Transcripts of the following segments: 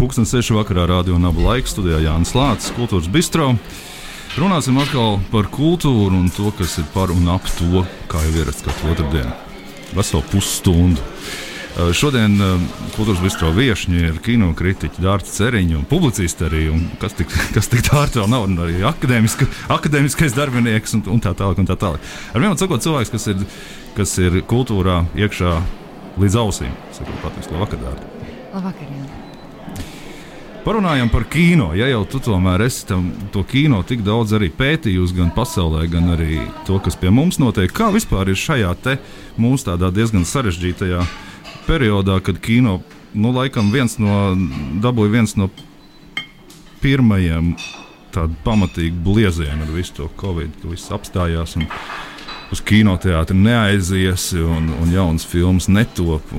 Pūkstens 6. vakarā rādio un abu laiku studijā Jānis Lācis, Kultūras Bistro. Runāsim atkal par kultūru un to, kas ir par un ap to, kā jau ierasts katru otrdienu. Veselu pusstundu. Uh, Šodien uh, Kultūras Bistro viesiņi ir kino kritiķi Dārts Ceriņš un publicisti arī. Un kas tik, kas tik dārts vēl nav, un arī akadēmiska, akadēmiskais darbinieks un, un tā tālāk. Un tā tālāk. Ar vienu sakot, cilvēks, kas ir, kas ir kultūrā iekšā līdz ausīm. Saku, patiesi, labvakar, Dārts. Labvakar, jā. Parunājam par kino. Ja jau tu tomēr esi tam, to kino tik daudz arī pētījusi, gan pasaulē, gan arī to, kas pie mums notiek, kā vispār ir šajā mūsu tādā diezgan sarežģītajā periodā, kad kino, nu, laikam viens no, dabūja viens no pirmajiem tādu pamatīgu bliezienu ar visu to covid, ka viss apstājās. Un, uz kinoteātri neaizies, un, un jaunas filmas netop,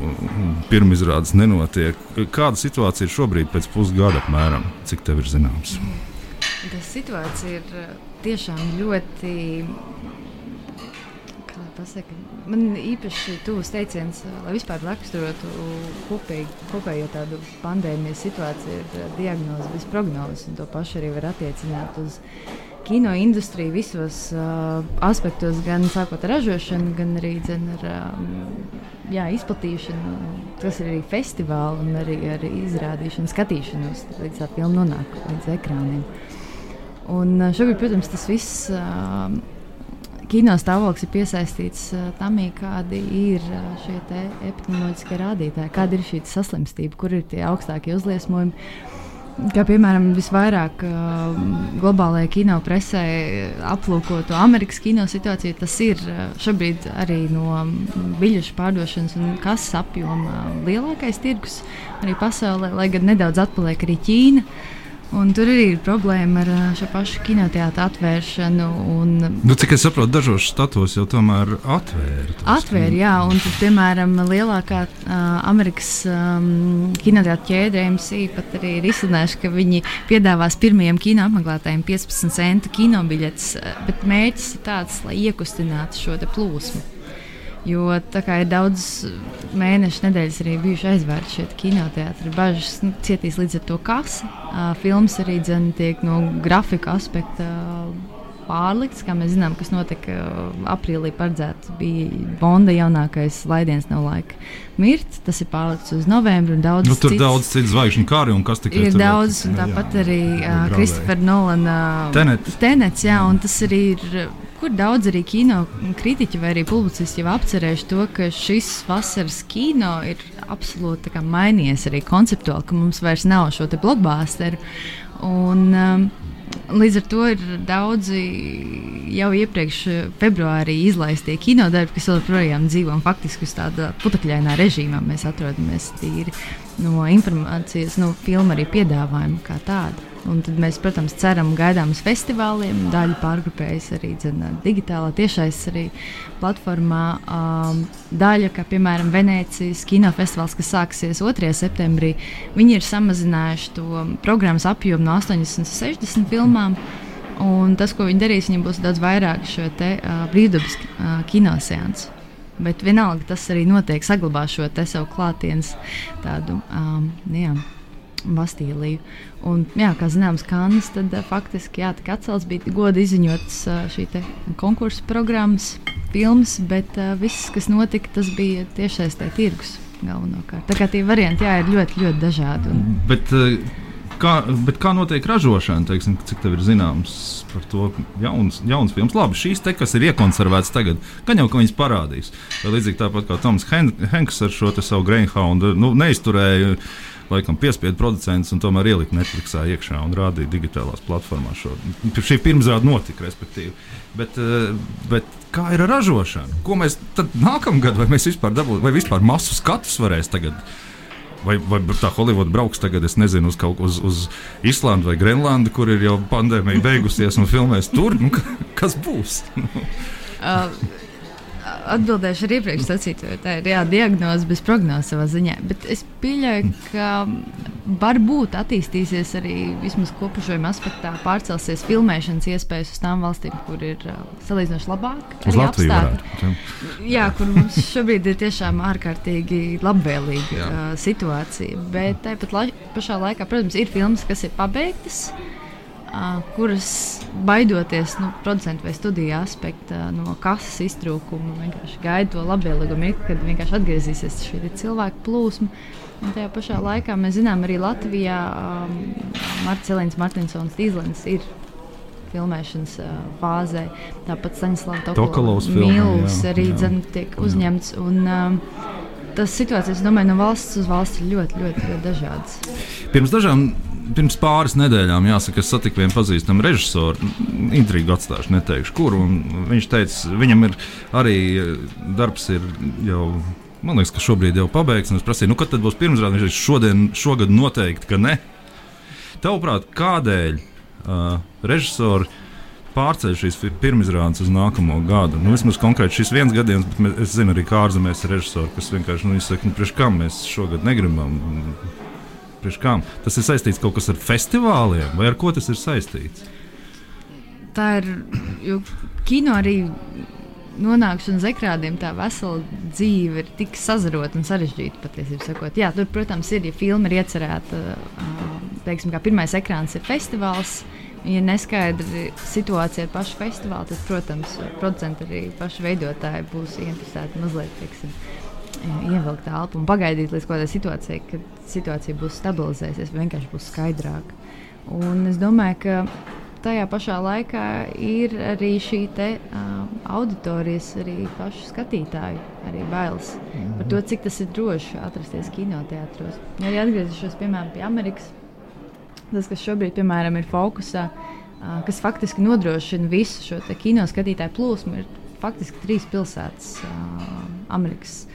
pirmizrādes nenotiek. Kāda situācija ir šobrīd, pēc pusgada apmēram, cik tev ir zināms? Tā situācija ir uh, tiešām ļoti. Pasaka, man īpaši tuvs teiciens, lai vispār raksturotu kopējo tādu pandēmijas situāciju, ir uh, diagnoze bez prognozes. un To pašu arī var attiecināt uz kino industriju visos uh, aspektos, gan sākot ar ražošanu, gan arī dzen, ar um, jā, izplatīšanu, kas ir arī festivāli un arī ar izrādīšanu, skatīšanos, līdz tā filma nonāk līdz ekrāniem. Un uh, šobrīd, protams, tas viss. Uh, Kino stāvoklis ir piesaistīts uh, tam, kādi ir uh, šie epidemioloģiskie rādītāji, kāda ir šī saslimstība, kur ir tie augstākie uzliesmojumi. Kā piemēram, visvairāk uh, globālajā kino presē aplūkoto Amerikas kino situāciju, tas ir uh, šobrīd arī no biļešu pārdošanas un kases apjoma lielākais tirgus arī pasaulē, lai gan nedaudz atpaliek arī Ķīna. Un tur arī ir problēma ar uh, šo pašu kinoteātriju atvēršanu. Un, Nu, cik es saprotu, dažos štatos jau tomēr atvēra. tos Atvērt, jā, un tur, piemēram, lielākā uh, Amerikas um, kinoteātris ķēde AMC pat arī ir izsludinājuši, ka viņi piedāvās pirmajiem kino apmeklētājiem 15 centu kino biļetes, uh, bet mērķis ir tāds, lai iekustinātu šo plūsmu. Jo tā kā ir daudz mēnešu, nedēļas arī bijuši aizvērti šie kinoteātri, bažas nu, cietīs līdz ar to kasi. Uh, filmas arī dzen, tiek no grafika aspekta pārlikts. Kā mēs zinām, kas notika aprīlī, paredzēts bija Bonda jaunākais laidiens nav laika mirt. Tas ir pārlikts uz novembri. Daudz Nu, tur cits- daudz citu zvaigžņu kāri un kas tikai Ir vēl daudz, un nu, jā, tāpat arī. Kristofera Nolana Tenets. Tenets, jā, un tas arī ir, kur daudz arī kino kritiķi vai arī publicisti jau apcerējuši to, ka šis vasaras kino ir absolūti kā mainījies arī konceptuāli, ka mums vairs nav šo te blockbusteru. Un, um, Līdz ar to ir daudzi jau iepriekš februārī izlaistie kinodarbi, kas joprojām dzīvo un faktiski uz tāda putekļainā režīmā. Mēs atrodamies tīri no informācijas, no filmu arī piedāvājuma kā tāda. Un tad mēs, protams, ceram gaidām uz festivāliem. Daļa pārgrupējas arī dzen, digitālā, tiešais arī platformā. Um, daļa, kā piemēram Venecijas kinofestivāls, kas sāksies 2. septembrī, viņi ir samazinājuši to programmas apjomu no 80 līdz 60 filmām. Un tas, ko viņi darīs, viņiem būs daudz vairāk šo te, uh, brīvdabas uh, kinoseansu. Bet vienalga tas arī notiek, saglabā šo te savu klātienes tādu um, jā, bastīliju. Un, jā, kā zināms, Kanādas tad uh, faktiski jā, tika atcelts, bija goda izziņots uh, šī konkursu programmas, filmas, bet uh, viss, kas notika, tas bija tiešais te tirgus galvenokārt. Tā kā tie varianti jā, ir ļoti, ļoti dažādi. Un, Bet, eh, kā, bet kā notiek ražošana? Teiksim, cik tev ir zināms par to jauns, jauns filmas? Labi, šīs te, kas ir iekonservētas tagad, gan jau ka viņas parādīs. Vai līdzīgi tāpat kā Toms Hen Henks ar šo savu Greyhound, nu, neizturēja. Laikam piespiedu producents un tomēr ielika Netflixā iekšā un rādīja digitālās platformās. Šo. Šī pirmsrāde notika, respektīvi. Bet, eh, bet kā ir ar ražošanu? Ko mēs tad nākamgad, vai mēs vispār dabūsim, vai vispār masu skatus varēs tagad Vai, vai tā Holivuda brauks tagad, es nezinu, uz kaut uz, uz Islandu vai Grenlandu, kur ir jau pandēmija beigusies un filmēs tur. Nu, ka- kas būs? uh, atbildēšu ar iepriekš sacīto, jo tā ir jā, diagnoze bez prognozes savā ziņā. Bet es pieļauju, ka varbūt attīstīsies arī vismaz kopušajam aspektā, pārcelsies filmēšanas iespējas uz tām valstīm, kur ir uh, salīdzinoši labāk. Uz Latviju varētu. Jā, kur mums šobrīd ir tiešām ārkārtīgi labvēlīga uh, situācija. Bet tāpat lai, pašā laikā, protams, ir filmas, kas ir pabeigtas. Uh, kuras baidoties no nu, producentu vai studiju aspekta, no kases iztrūkuma, vienkārši gaida to labvēlīgo mirkli, kad vienkārši atgriezīsies šī cilvēku plūsma. Un tajā pašā laikā mēs zinām, arī Latvijā um, Marts Elīns Martinsons Tīzlens ir filmēšanas uh, fāzē. Tāpat Staņslavs Tokalovs Mīls arī dzen, tiek jā. uzņemts. Un, um, tas situācijas, domāju, no valsts uz valsts ir ļoti, ļoti, ļoti dažādas. Pirms dažām pirms pāris nedēļām, jāsaka, es satiku vienu pazīstamu režisoru. Intrigu atstāšu, neteikšu, kur. Viņš teica, viņam ir arī darbs ir jau Man liekas, ka šobrīd jau pabeigts. Es prasīju, nu, kad būs pirmsrāde. Viņš teica, šodien, šogad noteikti, ka ne. Tavuprāt, kādēļ uh, režisori pārceļ šīs pirmizrādes uz nākamo gadu? Nu, vismaz konkrēti šis viens gadījums, bet mēs, es zinu arī, kā ārzemēs ir režisori, kas vienkārši nu, saka, nu, priekš kam mēs šogad negribam. Tas ir saistīts kaut kas ar festivāliem, vai ar ko tas ir saistīts? Tā ir. Jo kino arī nonākšana uz ekrāniem, tā vesela dzīve ir tik sazarota un sarežģīta patiesībā. Jā, tur, protams, ir, ja filma ir iecerēta, teiksim, kā pirmais ekrāns ir festivāls. Ja neskaidra situācija ar pašu festivālu, tad, protams, producenti arī paši veidotāji būs interesēti mazliet teiksim, ievilkt telpu un pagaidīt līdz kādai situācijai, kad situācija būs stabilizējusies, vienkārši būs skaidrāka. Un es domāju, ka tajā pašā laikā ir arī šī te, uh, auditorijas, arī pašu skatītāju arī bailes mm -hmm. par to, cik tas ir droši atrasties kinoteātros. Ja arī atgriezīšos piemēram pie Amerikas, tas, kas šobrīd piemēram, ir fokusā, kas faktiski nodrošina visu šo kino skatītāju plūsmu, ir faktiski trīs pilsētas Amerikas.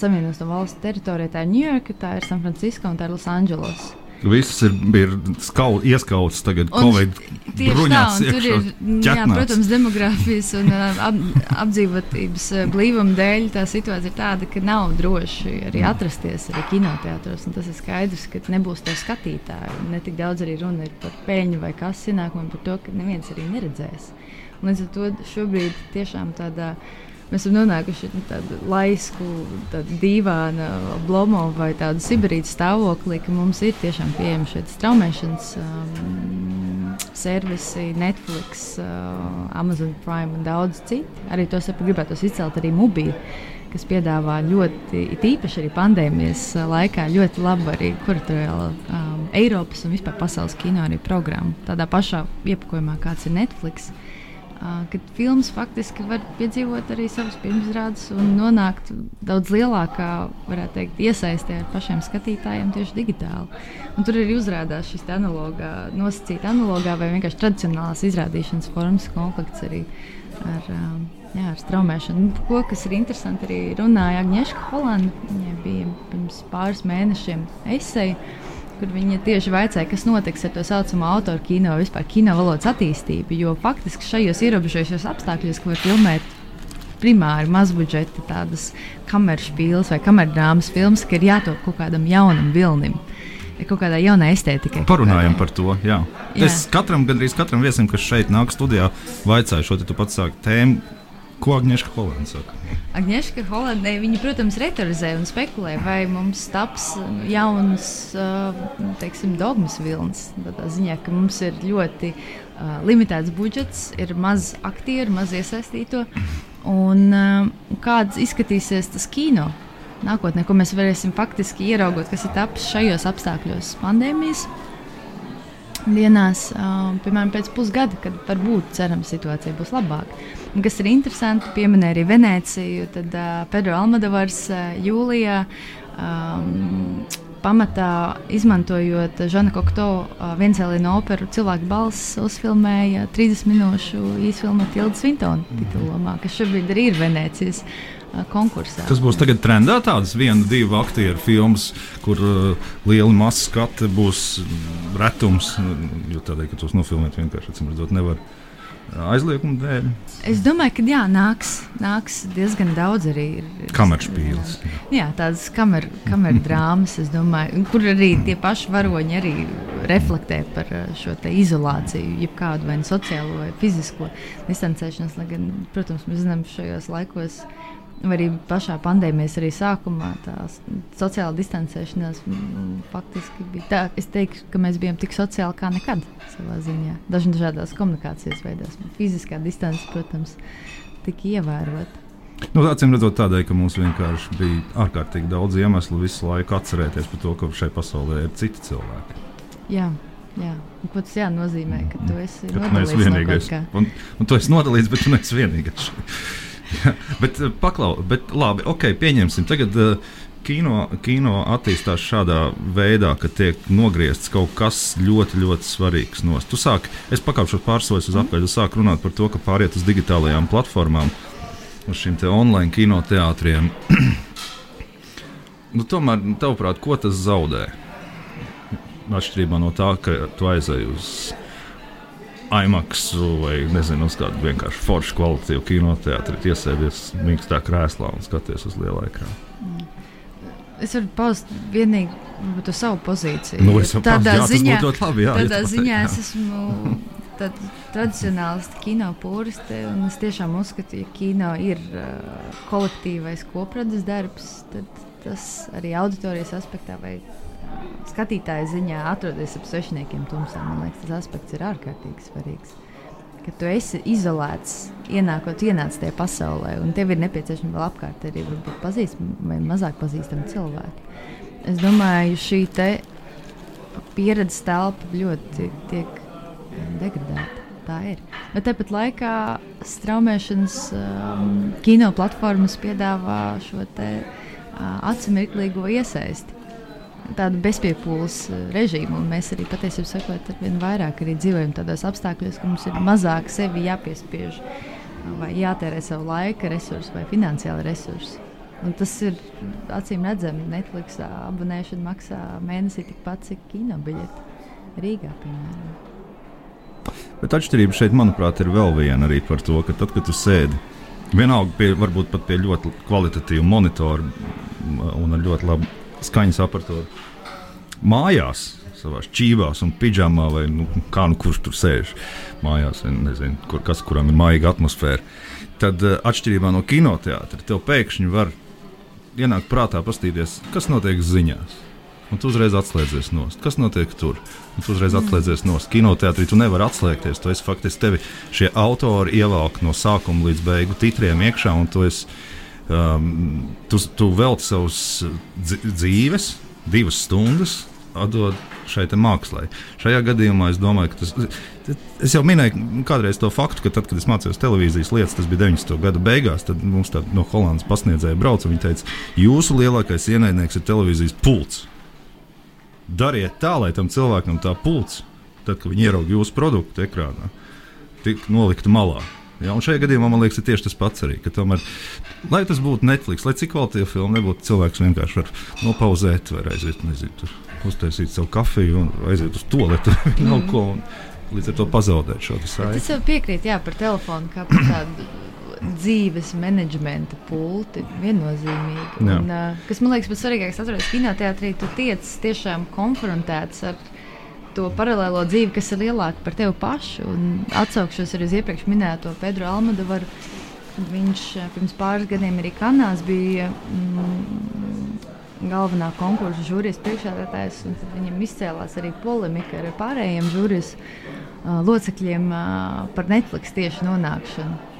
Savienoto valstu teritorijā tā ir Ņujorka, tā ir San Francisco un tā ir Losandželos. Viss ir, ir skau, ieskauts tagad, Covid bruņās. Tā, tur ir, jā, protams, demogrāfijas un ap, apdzīvotības blīvuma dēļ tā situācija ir tāda, ka nav droši arī atrasties arī kinoteātros. Tas ir skaidrs, ka nebūs to skatītāju. Ne tik daudz arī runa ir par peļņu vai kas ienākumiem, par to, ka neviens arī neredzēs. Un līdz ar to šobrīd tiešām tādā veidā mēs esam nonākuši tāda laisku, tāda dīvaina, blomo vai tāda Sibīrijas stāvoklī, ka mums ir tiešām pieejami šie straumēšanas um, servisi, Netflix, uh, Amazon Prime un daudz citu. Arī tos gribētu izcelt arī Mubiju kas piedāvā ļoti, īpaši arī pandēmijas laikā, ļoti labu arī kuratoriālu um, Eiropas un vispār pasaules kino programmu. Tādā pašā iepakojumā, kāds ir Netflix. Kad filmas faktiski var piedzīvot arī savas pirmsrādes un nonākt daudz lielākā, varētu teikt, iesaistē ar pašiem skatītājiem tieši digitāli. Un tur arī uzrādās šis analogā, nosacīta analogā vai vienkārši tradicionālās izrādīšanas formas konflikts arī ar, jā, ar straumēšanu. Nu, ko, kas ir interesanti, arī runāja Agnieszka Holanda. Viņai bija pirms pāris mēnešiem esēja kur viņi tieši vaicāja, kas notiks ar to saucamo autoru kino, vispār kino valodas attīstību. Jo faktiski šajos ierobežojušos apstākļos, ko var filmēt primāri mazbudžeta tādas kameras spīles vai kameradrāmas filmas, ka ir jātop kaut kādam jaunam vilnim. Kaut kādā jaunā estētikā. Parunājam par to. Jā. Jā. Es katram, gandrīz katram viesim, kas šeit nāk studijā, vaicāju šo te pats sāku tēmu Ko Agnēša Holanda saka? Agnēša Holanda, viņa, protams, retorizē un spekulē, vai mums taps jauns, teiksim, dogmas vilnis. Tādā ziņā, ka mums ir ļoti uh, limitēts budžets, ir maz aktieru, maz iesaistīto. Un uh, kāds izskatīsies tas kino? Nākotnē, ko mēs varēsim faktiski ieraugot, kas ir tapis šajos apstākļos, pandēmijas dienās, piemēram, pēc pusgada, kad varbūt cerams situācija būs labāka. Un, kas ir interesanti, pieminēja arī Venēciju, tad Pedro Almadovars uh, jūlijā. Um, pamatā izmantojot Žana Kokto viencēlīnu operu, cilvēku balss uzfilmēja 30 minūšu īsfilmu Tilda Svintona titulomā, kas šobrīd arī ir Venēcijas konkursā. Tas būs tagad trendā tādas viena, divu aktieru filmas, kur uh, liela masa skati būs retums. Jo tādēļ, ka tos nofilmēt vienkārši, redzot, nevar. aizlieguma dēļ. Es domāju, ka jā, nāks, nāks diezgan daudz arī. Kamerspīles. Jā, tādas kamer, kameru drāmas, domāju, kur arī tie paši varoņi arī reflektē par uh, šo izolāciju, jebkādu vai nu sociālo vai fizisko distancēšanos. Lai gan, protams, mēs zinām, šajos laikos Vai arī pašā pandēmijas arī sākumā tā sociāla distancēšanās faktiski bija tā, es teiktu, ka mēs bijām tik sociāli kā nekad savā ziņā. Dažādās komunikācijas veidos. Fiziskā distance, protams, tika ievērota. Nu, Acīm redzot, tādēļ, ka mums vienkārši bija ārkārtīgi daudz iemeslu visu laiku atcerēties par to, ka šai pasaulē ir citi cilvēki. Jā. Jā. Ko tas jā, nozīmē? Ka tu esi, ka tu vienīgais. No un, un tu esi nodalīts, bet tu neesi vienīgais. Bet, eh, paklau, bet labi, ok, pieņemsim. Tagad uh, kino, kino attīstās šādā veidā, ka tiek nogriezts kaut kas ļoti, ļoti svarīgs. Nost. Tu sāki, es pakāpšos pārsoļus uz apgabalu, sāku runāt par to, ka pāriet uz digitālajām platformām, uz šiem online kinoteātriem. nu, tomēr, tavuprāt, ko tas zaudē? Atšķirībā no tā, ka tu aizēji uz IMAX vai nezinu, uz kādu vienkārši foršu kvalitātīvu kinoteātri, iesēdies mīkstā krēslā un skaties uz lielu ekrānu. Mm. Es varu paust vienīgi to savu pozīciju. Nu, tādā jā, ziņā, labi, jā, tādā ziņā jā. es esmu tradicionālisti kino pūristi. Es tiešām uzskatu, ka ja kino ir uh, kolektīvais kopradas darbs, tad tas arī auditorijas aspektā vai skatītāja ziņā atrodas ap svešniekiem tumsā. Man liekas, tas aspekts ir ārkārtīgi svarīgs. Ka tu esi izolēts, ienākot, ienāc tajā pasaulē, un tev ir nepieciešama vēl apkārt arī pazīstami vai mazāk pazīstami cilvēki. Es domāju, šī pieredzes telpa ļoti tiek degradēta. Tā ir. Bet tāpat laikā straumēšanas um, kino platformas piedāvā šo te, uh, atsimirklīgo iesaisti tādu bezpiepūles eh, režīmu. Mēs arī patiesībā sakot, ar vien vairāk arī dzīvojam tādos apstākļos, ka mums ir mazāk sevi jāpiespiež vai jātērē savu laika resursu vai finansiālu resursu. Un tas ir acīm redzami. Netflix abonēšana maksā mēnesī tikpat, cik kino biļete Rīgā, piemēram. Bet atšķirība šeit, manuprāt, ir vēl viena arī par to, ka tad, kad tu sēdi vienalga pie, varbūt pat pie ļoti kvalitatīva monitora un ar ļoti labu skaņas aparatūru. Mājās, savā čībās un pidžamā, vai nu, kā nu kurš tur sēž mājās, nezinu, kur, kas kuram ir maiga atmosfēra. Tad, eh, atšķirībā no kinoteātra, tev pēkšņi var ienākt prātā, paskatīties, kas notiek ziņās. Un tu uzreiz atslēdzies no tā, kas notiek tur. Un tu uzreiz atslēdzies no kinoteātrī. Tu nevari atslēgties. Tu esi faktiski tevi šie autori ievelk no sākuma līdz beigu titriem iekšā, un tu esi um, tu, tu veltīji savus dzīves, divas stundas, atdod šai mākslai. Šajā gadījumā es domāju, ka tas. Es jau minēju kādreiz to faktu, ka tad, kad es mācījos televīzijas lietas, tas bija 90. gada beigās, tad mums tā no Holandas pasniedzēja brauca. Viņa teica, jūsu lielākais ienaidnieks ir televīzijas pults. Dariet tā, lai tam cilvēkam tā pults, tad, kad viņi ieraudzīja jūsu produktu ekrānā, tik nolikta malā. Ja, un šajā gadījumā man liekas, ir tieši tas pats arī. Tomēr, lai tas būtu Netflix, lai cik kvalitīva filma nebūtu, cilvēks vienkārši var nopauzēt, vai aiziet, nezinu, tur, uztaisīt savu kafiju un aiziet uz to lietu. Mm. Ko, līdz ar to pazaudēt šo saiti. Es jau piekrītu jā, par telefonu, kā par tādu dzīves menedžmenta pulti viennozīmīgi. Un, uh, kas man liekas pats svarīgākais, atrodas kinoteātrī, tu tiec tiešām konfrontēts ar to paralēlo dzīvi, kas ir lielāka par tevi pašu. Un atsaukšos arī uz iepriekš minēto Pedro Almadovaru. Viņš eh, pirms pāris gadiem arī Kanās bija mm, galvenā konkursa žūrijas priekšsēdētājs. Viņam izcēlās arī polemika ar pārējiem žūrijas uh, locekļiem uh, par Netflix tieši nonākšanu.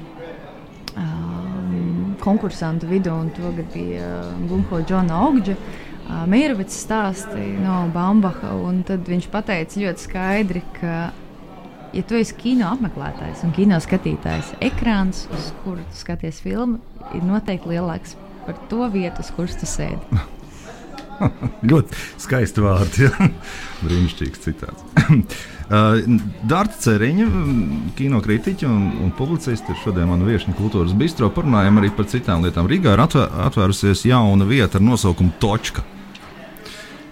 Um, konkursantu vidū, un to bija uh, Gunko Džona Ogģa. Uh, Mīrovits stāsti no Bambacha, un tad viņš pateica ļoti skaidri, ka, ja tu esi kino apmeklētājs un kino skatītājs, ekrāns, uz kuru skaties filmu, ir noteikti lielāks par to vietu, uz kuras tu sēdi. ļoti skaisti vārdi. Ja? Brīnišķīgs citāts. Dārta Ceriņa, kino kritiķa un, un publicists, ir šodien mana viesiņa kultūras bistro. Parunājam arī par citām lietām. Rīgā ir atvērusies jauna vieta ar nosaukumu Točka.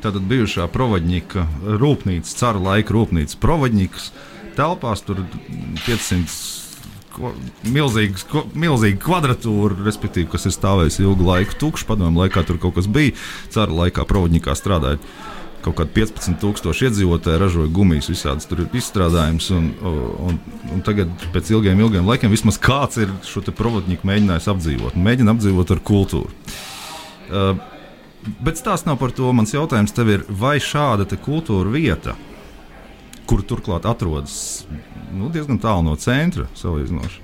Tātad bijušā provaģņika rūpnīca, cara laika rūpnīca provaģņikas telpās, tur 500 milzīgs, milzīga kvadratūra, respektīvi, kas ir stāvējusi ilgu laiku tukša. Padomju laikā tur kaut kas bija. Cara laikā provodņikā strādāja. Kaut kādi 15,000 iedzīvotāji ražoja gumijas, visādas tur ir izstrādājums. Un, un, un tagad, pēc ilgiem, ilgiem laikiem, vismaz kāds ir šo provodņiku mēģinājis apdzīvot. Mēģina apdzīvot ar kultūru. Uh, bet stāsts nav par to. Mans jautājums tev ir, vai šāda kultūra vieta, kur turklāt atrodas nu, diezgan tālu no centra salīdzinoši.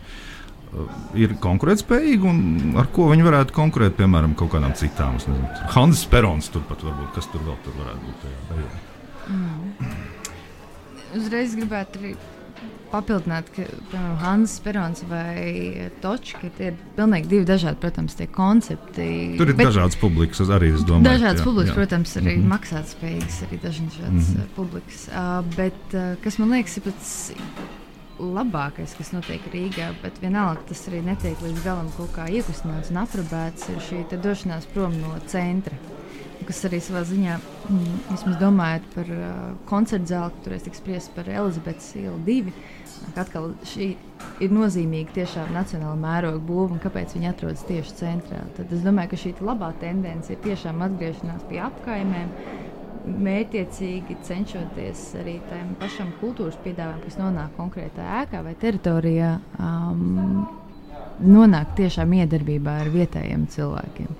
Uh, ir konkurētspējīgi, un ar ko viņi varētu konkurēt, piemēram, kaut kādām citām. Hannes Perons turpat varbūt, kas tur vēl tur varētu būt. Tajā, tajā. Mm. Uzreiz gribētu arī papildināt, ka piemēram, Hannes Perons vai Točka ir pilnīgi divi dažādi, protams, tie koncepti. Tur ir bet, dažādas publikas, arī es domāju. Dažādas jā, publikas, jā. protams, arī mm -hmm. maksātspējīgas, arī dažādas mm -hmm. publikas. Uh, bet uh, kas man liekas, ir pats labākais, kas notiek Rīgā, bet vienalga tas arī netiek līdz galam kaut kā iekustināts un aprobēts, ir šī došanās prom no centra kas arī savā ziņā, mm, vismaz domājot par uh, koncertu zāli, tur es tiku spriest par Elizabetes ielu divu. Atkal šī ir nozīmīga tiešām nacionāla mēroga būva un kāpēc viņi atrodas tieši centrā. Tad es domāju, ka šī labā tendence ir tiešām atgriešanās pie apkaimēm, mērķiecīgi cenšoties arī tam pašam kultūras piedāvājumam, kas nonāk konkrētā ēkā vai teritorijā, um, nonākt tiešām iedarbībā ar vietējiem cilvēkiem.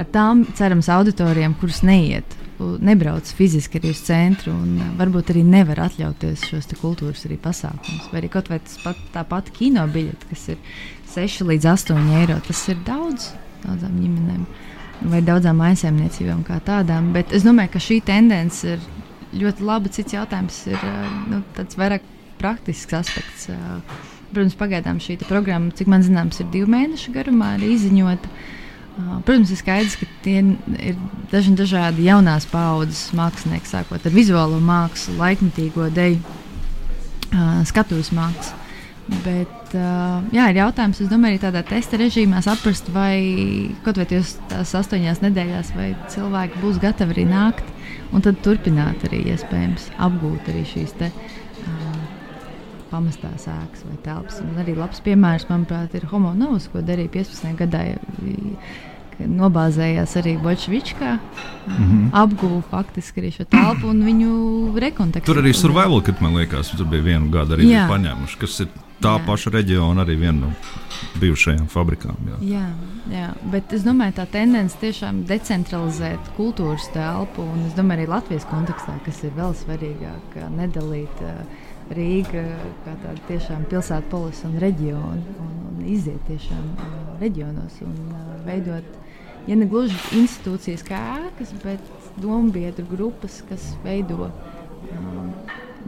Ar tām cerams auditorijām, kuras neiet nebrauc fiziski arī uz centru un uh, varbūt arī nevar atļauties šos kultūras arī pasākumus. Vai arī kaut vai tas pat, tā pati kino biļete, kas ir 6 līdz 8 eiro, tas ir daudz daudzām ģimenēm vai daudzām aizsēmniecībām kā tādām. Bet es domāju, ka šī tendence ir ļoti laba. Cits jautājums ir uh, nu, tāds vairāk praktisks aspekts. Uh, protams, pagaidām šī programma, cik man zināms, ir divu mēnešu garumā arī izziņota. Protams, ir skaidrs, ka tie ir daži dažādi jaunās paudzes mākslinieki, sākot ar vizuālo mākslu, laikmatīgo deju, skatuves mākslu. Bet, jā, ir jautājums, es domāju, arī tādā testa režīmā saprast, vai kaut vai tās astoņās nedēļās, vai cilvēki būs gatavi arī nākt un tad turpināt arī iespējams apgūt arī šīs te, uh, pamestās ēkas vai telpas. Un arī labs piemērs, manuprāt, ir Homo Novs, ko darīja 15. gadā nobāzējās arī Bolševičkā, mm -hmm. apguva faktiski arī šo telpu un viņu rekontekstu. Tur arī survival, kad man liekas, tur bija vienu gadu arī paņēmuši, kas ir tā jā. paša reģiona, arī viena no bijušajām fabrikām. Jā. Jā, jā, bet es domāju, tā tendence tiešām decentralizēt kultūras telpu, un es domāju, arī Latvijas kontekstā, kas ir vēl svarīgāk, nedalīt. Uh, Rīga kā tāda tiešām pilsēta, polis un reģiona, un, un iziet tiešām uh, reģionos un uh, veidot ja ne gluži institūcijas kā ēkas, bet dombiedru grupas, kas veido um,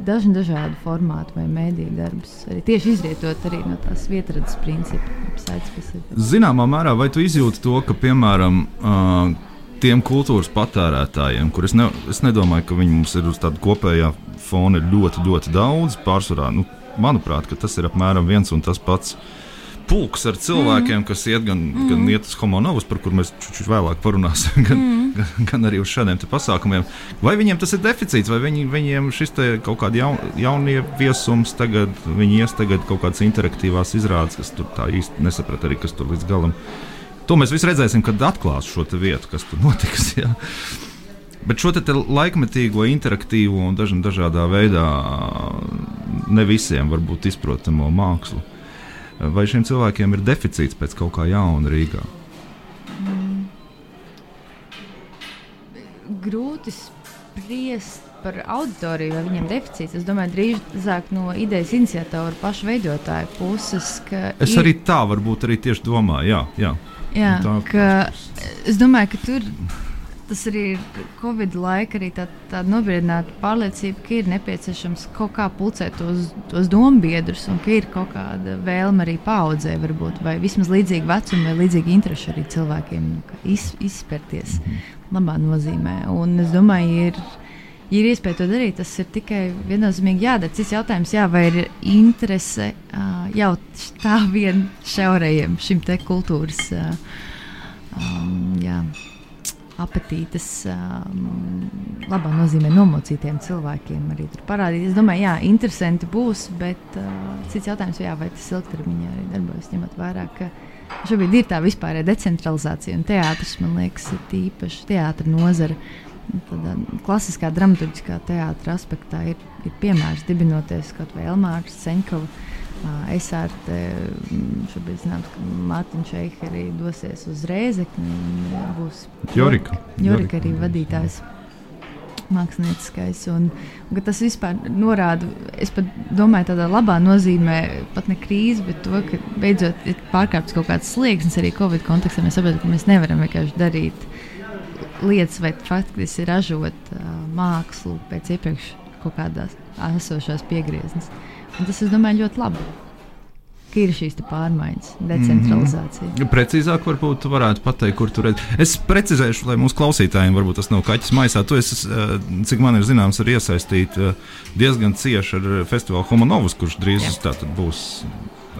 dažni dažādu formātu vai mēdīju darbus. Arī tieši izrietot arī no tās vietradas principa. Zināmā mērā, vai tu izjūti to, ka, piemēram, uh, tiem kultūras patērētājiem, kurus ne, es nedomāju, ka viņi mums ir uz tāda kopējā fona ļoti, ļoti daudz, pārsvarā, nu, manuprāt, tas ir apmēram viens un tas pats. Pulks ar cilvēkiem, mm. kas iet gan, mm. gan iet uz homonovus, par kuriem mēs čuču vēlāk parunāsim, gan, mm. gan, gan arī uz šādiem pasākumiem. Vai viņiem tas ir deficīts, vai viņi, viņiem šis kaut kāds jaun, jaunieviesums tagad, viņi ies tagad kaut kādas interaktīvās izrādes, kas tur tā īsti nesaprat arī, kas tur līdz galam. To mēs visi redzēsim, kad atklās šo vietu, kas tur notiks. Jā. Bet šo laikmetīgo, interaktīvo un dažādā veidā ne visiem varbūt izprotamo mākslu vai šiem cilvēkiem ir deficīts pēc kaut kā jauna Rīgā? Mm. Grūti spriest par auditoriju, vai viņiem ir deficīts. Es domāju, drīzāk no idejas iniciatora paša veidotāja puses. Es ir... arī tā varbūt arī tieši domāju. Jā, jā. jā tā, ka, es domāju, ka tur tas arī ir Covid laika arī tā, tāda nobriedināta pārliecība, ka ir nepieciešams kaut kā pulcēt tos, tos dombiedrus un ka ir kaut kāda vēlme arī paudzē, varbūt, vai vismaz līdzīga vecuma vai līdzīga intereša arī cilvēkiem iz, izspērties labā nozīmē. Un es domāju, ir. Ir iespēja to darīt, tas ir tikai viennozīmīgi jādara. Cits jautājums, jā, vai ir interese uh, jau tā vien šaurajiem šim te kultūras uh, um, jā, apetītes, um, labā nozīmē nomocītiem cilvēkiem arī tur parādīt. Es domāju, jā, interesanti būs, bet uh, cits jautājums, jā, vai tas ilgtermiņā arī darbojas, ņemot vērā, ka šobrīd ir tā vispārējā decentralizācija un teātris, man liekas, ir īpaši teātra nozara. Tādā klasiskā dramaturgiskā teātra aspektā ir, ir piemērs dibinoties kaut vai Elmārs Ceņkovs Es ar te šobrīd zinu, ka Mārtiņš Šeiks arī dosies uz Rēzekni. Būs Jorika. Jorika arī vadītājs. Mākslinieckais, un, un tas vispār norāda, es pat domāju, tādā labā nozīmē, pat ne krīze, bet to, ka beidzot ir pārkāpts kaut kāds slieksnis arī Covid kontekstā. Mēs saprotam, ka mēs nevaram vienkārši darīt lietas, vai faktiski ražot uh, mākslu pēc iepriekš kaut kādās esošās piegrieznes. Uh, Un tas, es domāju, ļoti labi. Ir šīs pārmaiņas, decentralizācija. Mm -hmm. Precīzāk, varbūt varētu pateikt, kur tur ir. Es precizēšu, lai mūsu klausītājiem varbūt tas nav kaķis maisā. Tu esi, eh, cik man ir zināms, ir iesaistīta eh, diezgan cieši ar festivālu Homonovus, kurš drīz būs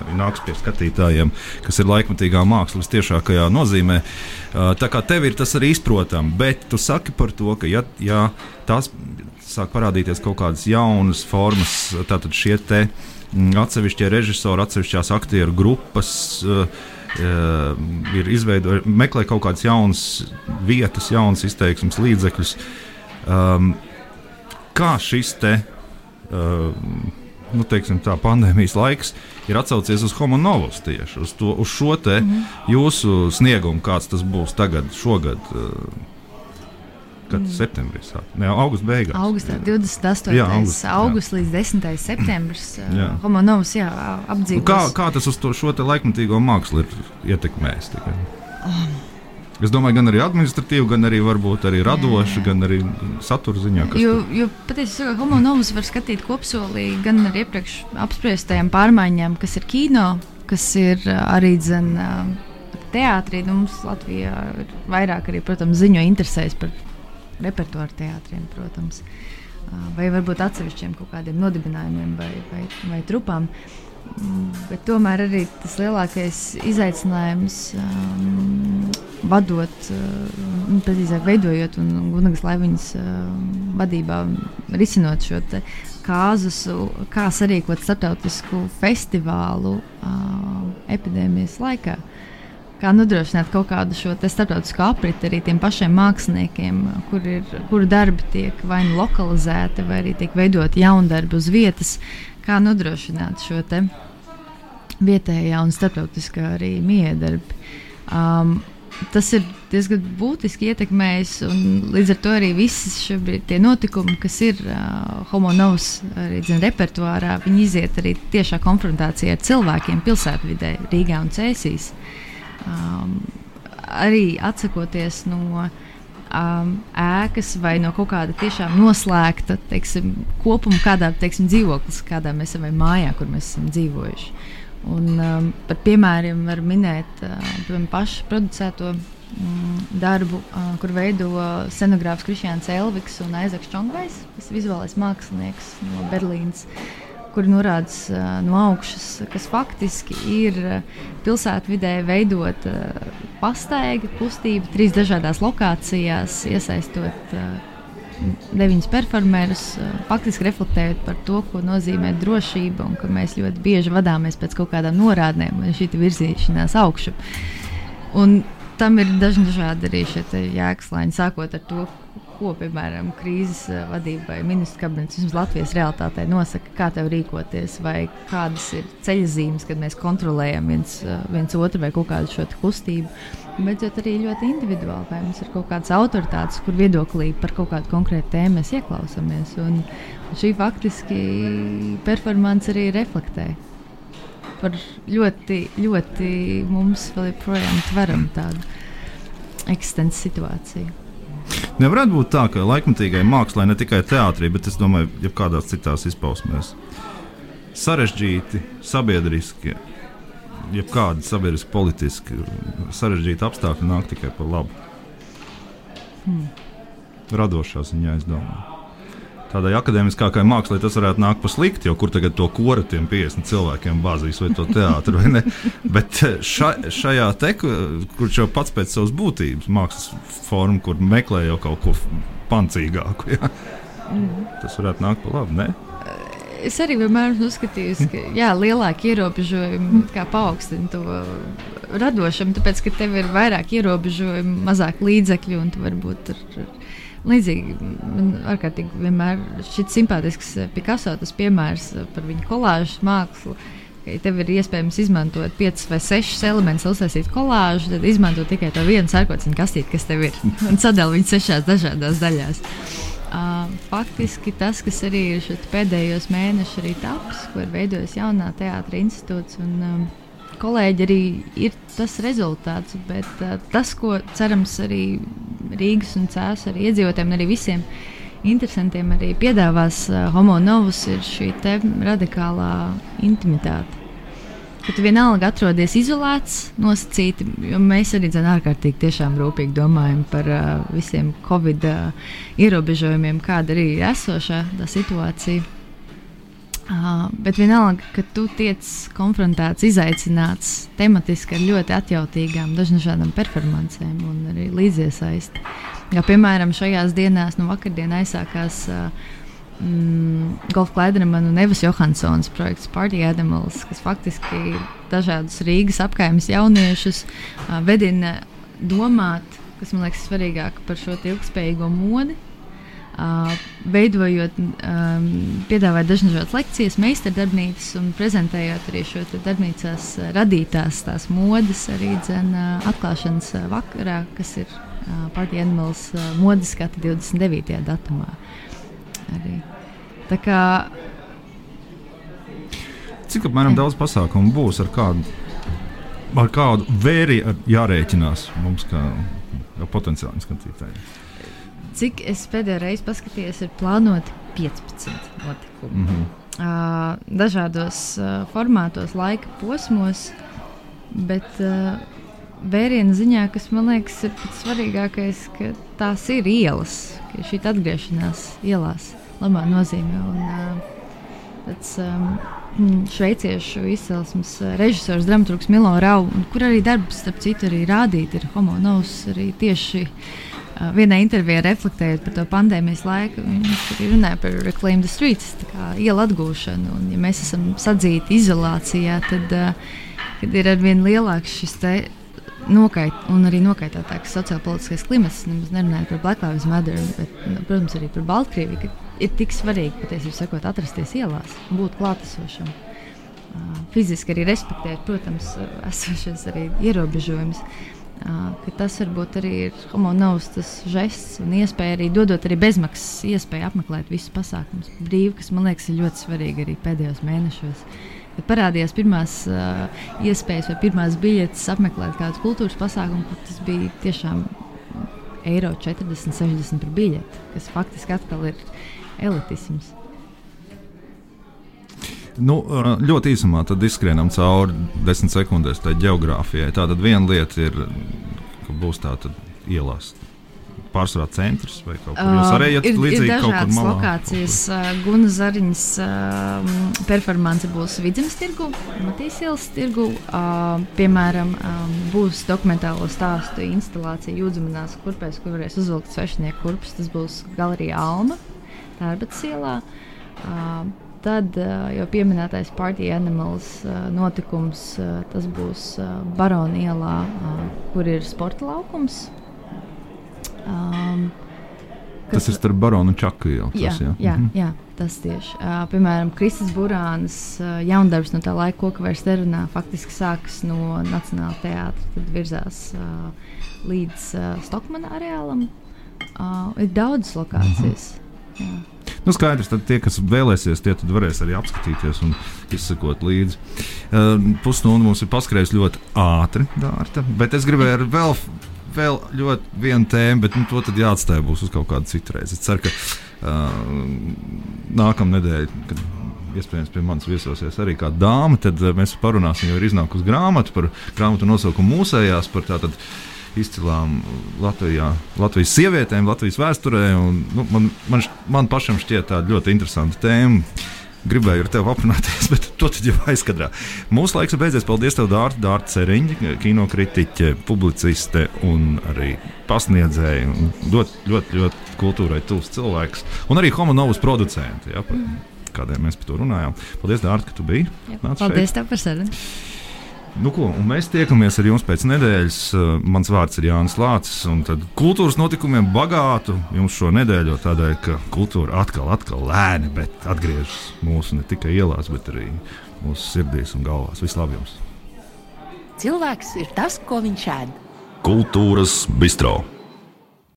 arī nāks pie skatītājiem, kas ir laikmatīgā mākslas tiešākajā nozīmē. Eh, tā kā tev ir tas arī izprotams, bet tu saki par to, ka ja, ja tās sāk parādīties kaut kādas jaunas formas, tātad šie te mm, atsevišķie režisori, atsevišķās aktieru grupas. Uh, ir izveidojuši, meklē kaut kādas jaunas vietas, jaunas izteiksmes līdzekļus. Um, kā šis te, uh, nu, teiksim, tā, pandēmijas laiks ir atsaucies uz homonovus tieši uz, to, uz šo te mm -hmm. jūsu sniegumu, kāds tas būs tagad, šogad? Uh, kad mm. septembrī sākās. Ne, augusta beigās. Augustā 28. Jā, august, augusts līdz 10. septembris. jā. Homonovs jā, apdzīvos. Kā, kā tas uz to, šo laikmatīgo mākslu ir ietekmējis? Oh. Es domāju, gan arī administratīvi, gan arī varbūt arī radoši, jā, jā. gan arī satura ziņā. Jo, jo patiesībā homonovus var skatīt kopsolī gan ar iepriekš apspriestajām pārmaiņām, kas ir kino, kas ir arī dzen, teātrī. Nu, mums Latvijā ir vairāk arī, protams, ziņo interesēs par repertuāra teātriem, protams, vai varbūt atsevišķiem kaut kādiem nodibinājumiem vai, vai, vai trupām. Mm, bet tomēr arī tas lielākais izaicinājums, um, vadot, um, precīzāk veidojot un Gunagas Laiviņas um, vadībā, risinot šo kāzusu, kā sarīkot starptautisku festivālu uh, epidēmijas laikā. Uh, kā nodrošināt kaut kādu šo starptautisko apriti arī tiem pašiem māksliniekiem, kur ir, kuru darbi tiek vai nu lokalizēti, vai arī tiek veidoti jaundarbi uz vietas, kā nodrošināt šo vietējā un starptautiskā arī miedarbi. Um, tas ir diezgan būtiski ietekmējis, līdz ar to arī visi šie notikumi, kas ir uh, homonovs repertuārā, viņi iziet arī tiešā konfrontācijā ar cilvēkiem pilsētvidē, Rīgā un Cēsīs. Uh, um, arī atsakoties no um, ēkas vai no kaut kāda tiešām noslēgta teiksim, kopuma, kādā teiksim, dzīvoklis, kādā mēs esam vai mājā, kur mēs esam dzīvojuši. Un, um, par piemēriem var minēt uh, pašu producēto um, darbu, uh, kur veido scenogrāfs Kristians Elviks un Aizaks Čongvejs, kas ir vizuālais mākslinieks no Berlīnas. Uh, kur norādas uh, no augšas, kas faktiski ir pilsētvidē veidot uh, pastaiga kustība trīs dažādās lokācijās, iesaistot deviņus performerus, uh, faktiski reflektējot par to, ko nozīmē drošība un ka mēs ļoti bieži vadāmies pēc kaut kādām norādēm un šī virzīšanās augšu. Un tam ir dažādi arī šie jēgslāņi, sākot ar to, ko, piemēram, krīzes eh, vadība vai ministrs kabinets vismaz Latvijas realitātē nosaka, kā tev rīkoties, vai kādas ir ceļzīmes, kad mēs kontrolējam viens, eh, viens otru vai kaut kādu šo kustību. Beidzot, arī ļoti individuāli, vai mums ir kaut kādas autoritātes, kur viedoklī par kaut kādu konkrētu tēmu mēs ieklausāmies. Un šī faktiski performance arī reflektē par ļoti, ļoti mums vēl joprojām tveram tādu eksistences situāciju. Nevarētu būt tā, ka laikmatīgai mākslai ne tikai teātrī, bet es domāju, ka kādās citās izpausmēs sarežģīti, sabiedriski, jebkādi sabiedriski, politiski sarežģīti apstākļi nāk tikai par labu. Hmm. Radošā ziņā, es domāju. Tādai akadēmiskākai mākslai tas varētu nākt par sliktu, jo kur tagad to kora tiem 50 cilvēkiem bāzīs vai to teātru vai ne. Bet ša, šajā te, kurš jau pats pēc savas būtības mākslas forma, kur meklē jau kaut ko pancīgāku, ja? mm. tas varētu nākt par labu. Ne? Es arī vienmēr esmu uzskatījis, ka jā, lielāki ierobežojumi paaugstina to radošumu, tāpēc ka tev ir vairāk ierobežojumu, mazāk līdzekļu un tu varbūt ar, ar Līdzīgi, man ārkārtīgi vienmēr šķiet simpātisks Picasso tas piemērs par viņa kolāžu mākslu. Ja tev ir iespējams izmantot piecus vai sešus elementus, lai uztaisītu kolāžu, tad izmanto tikai to vienu sarkociņu kastīti, kas tev ir, un sadali viņu sešās dažādās daļās. Uh, faktiski tas, kas arī ir pēdējos mēnešos arī taps, ko ir veidojis jaunā teātris institūts. Un, um, kolēģi arī ir tas rezultāts, bet uh, tas, ko cerams arī Rīgas un Cēlus arī iedzīvotājiem, arī visiem interesantiem arī piedāvās uh, Homo Novus, ir šī radikālā intimitāte. Ka tu vienalga atrodies izolēts, nosacīti, jo mēs arī dzen, ārkārtīgi tiešām rūpīgi domājam par uh, visiem covid uh, ierobežojumiem, kāda arī ir esošā situācija. Uh, bet vienalga, ka tu tiec konfrontēts, izaicināts tematiski ar ļoti atjautīgām, dažādām performancēm un arī līdziesaisti. Ja, piemēram, šajās dienās, nu, vakardien aizsākās uh, mm, Golfa Klaidermana un Evas Johanssonas projekts Party Animals, kas faktiski dažādus Rīgas apkaimes jauniešus uh, vedina domāt, kas man liekas svarīgāk par šo ilgspējīgo modi veidojot, piedāvājot dažādas lekcijas, meistardarbnīcas un prezentējot arī šo darbnīcās radītās tās modes, arī dzen, atklāšanas vakarā, kas ir Party Animals modes skati 29. datumā. Arī. Tā kā Cik apmēram daudz pasākumu būs ar kādu, ar kādu vēri jārēķinās mums kā potenciāliem skatītājiem? Cik es pēdējo reizi paskatījos, ir plānoti 15 notikumi. Mm -hmm. uh, dažādos uh, formātos, laika posmos, bet uh, vērienu ziņā, kas man liekas, ir pats svarīgākais, ka tās ir ielas, ka šī atgriešanās ielās labā nozīmē. Un, uh, tāds, um, šveiciešu izcelsmes režisors, dramaturgs Milo Rau, kur arī darbs, starp citu, arī rādīt, ir homo novs arī tieši vienā intervijā reflektējot par to pandēmijas laiku, viņš arī runāja par reclaim the streets, ielu atgūšanu. Un, ja mēs esam sadzīti izolācijā, tad uh, ir arvien lielāks šis nokait, un arī nokaitātāks sociālpolitiskais klimats. Nemaz nerunājot par Black Lives Matter, bet, nu, protams, arī par Baltkrieviju. Ir tik svarīgi, patiesībā sakot, atrasties ielās, būt klātesošam. Uh, fiziski arī respektēt, protams, esošos arī ierobežojumus. Uh, tas varbūt arī ir homonovs tas žests un iespēja arī dodot arī bezmaksas iespēju apmeklēt visus pasākumus brīvi, kas man liekas ir ļoti svarīgi arī pēdējos mēnešos. Kad parādījās pirmās uh, iespējas vai pirmās biļetes apmeklēt kādu kultūras pasākumu, tas bija tiešām eiro 40, 60 par biļeti, kas faktiski atkal ir elitisms. Nu, ļoti īsumā izskrienam cauri desmit sekundēs tai geogrāfijai. Tātad viena lieta ir, ka būs tāda ielās. Pārsvarā centrs vai kaut kur tāds - arī ir, līdzīgi ir kur malā. Lokācijas uh, Guna Zariņas uh, performance būs Vidzemes tirgu, Matīs ielas tirgu. Uh, piemēram, um, būs dokumentālo stāstu instalācija Jūdzemanās kurpēs, kur varēs uzvilkt svešnieku kurpes. Tas būs Galerija Alma, Tērbats ielā. Uh, Tad jau pieminētais Party Animals notikums, tas būs Barona ielā, kur ir sporta laukums. Um, kas, tas ir starp Baronu un Čaku ielu. Jā, tas, jā. Jā, mhm. jā, tas tieši. Uh, piemēram, Kristis Burāns uh, jaundarbs no tā laika, ko vairs nerunā, faktiski sākas no Nacionāla teātra, tad virzās uh, līdz uh, Stokmana areālam. Uh, ir daudzas lokācijas. Mhm. Jā. Nu, skaidrs, tad tie, kas vēlēsies, tie varēs arī apskatīties un izsekot līdzi. Uh, Pusstunda mums ir paskrējusi ļoti ātri, dārta, bet es gribēju vēl, vēl ļoti vienu tēmu, bet nu, to tad jāatstāj būs uz kaut kādu citu reizi. Es ceru, ka uh, nākamā nedēļa, kad iespējams pie manis viesosies arī kāda dāma, tad uh, mēs parunāsim, jo ir iznākusi grāmata par grāmatu nosaukumu mūsējās, par tātad izcilām Latvijā, Latvijas sievietēm, Latvijas vēsturē. Un, nu, man, man, man pašam šķiet tā ļoti interesanta tēma. Gribēju ar tevi aprunāties, bet to jau aizkadrā. Mūsu laiks ir beidzies. Paldies, tev, Dārta, Dārta Ceriņa, kinokritiķe, publiciste un arī pasniedzēja. Ļoti, ļoti, ļoti kultūrai tuvs cilvēks. Un arī homonovas producenti. Ja, kādiem mēs par to runājām. Paldies, Dārta, ka tu biji. Paldies tev par sarunu. Nu, ko, mēs tiekamies ar jums pēc nedēļas. Uh, mans vārds ir Jānis Lācis. Tad kultūras notikumiem bagātu jums šo nedēļu, tādēļ, ka kultūra atkal, atkal lēni, bet atgriežas mūsu ne tikai ielās, bet arī mūsu sirdīs un galvās. Vislabāk jums! Cilvēks ir tas, ko viņš ēd. Kultūras bistro.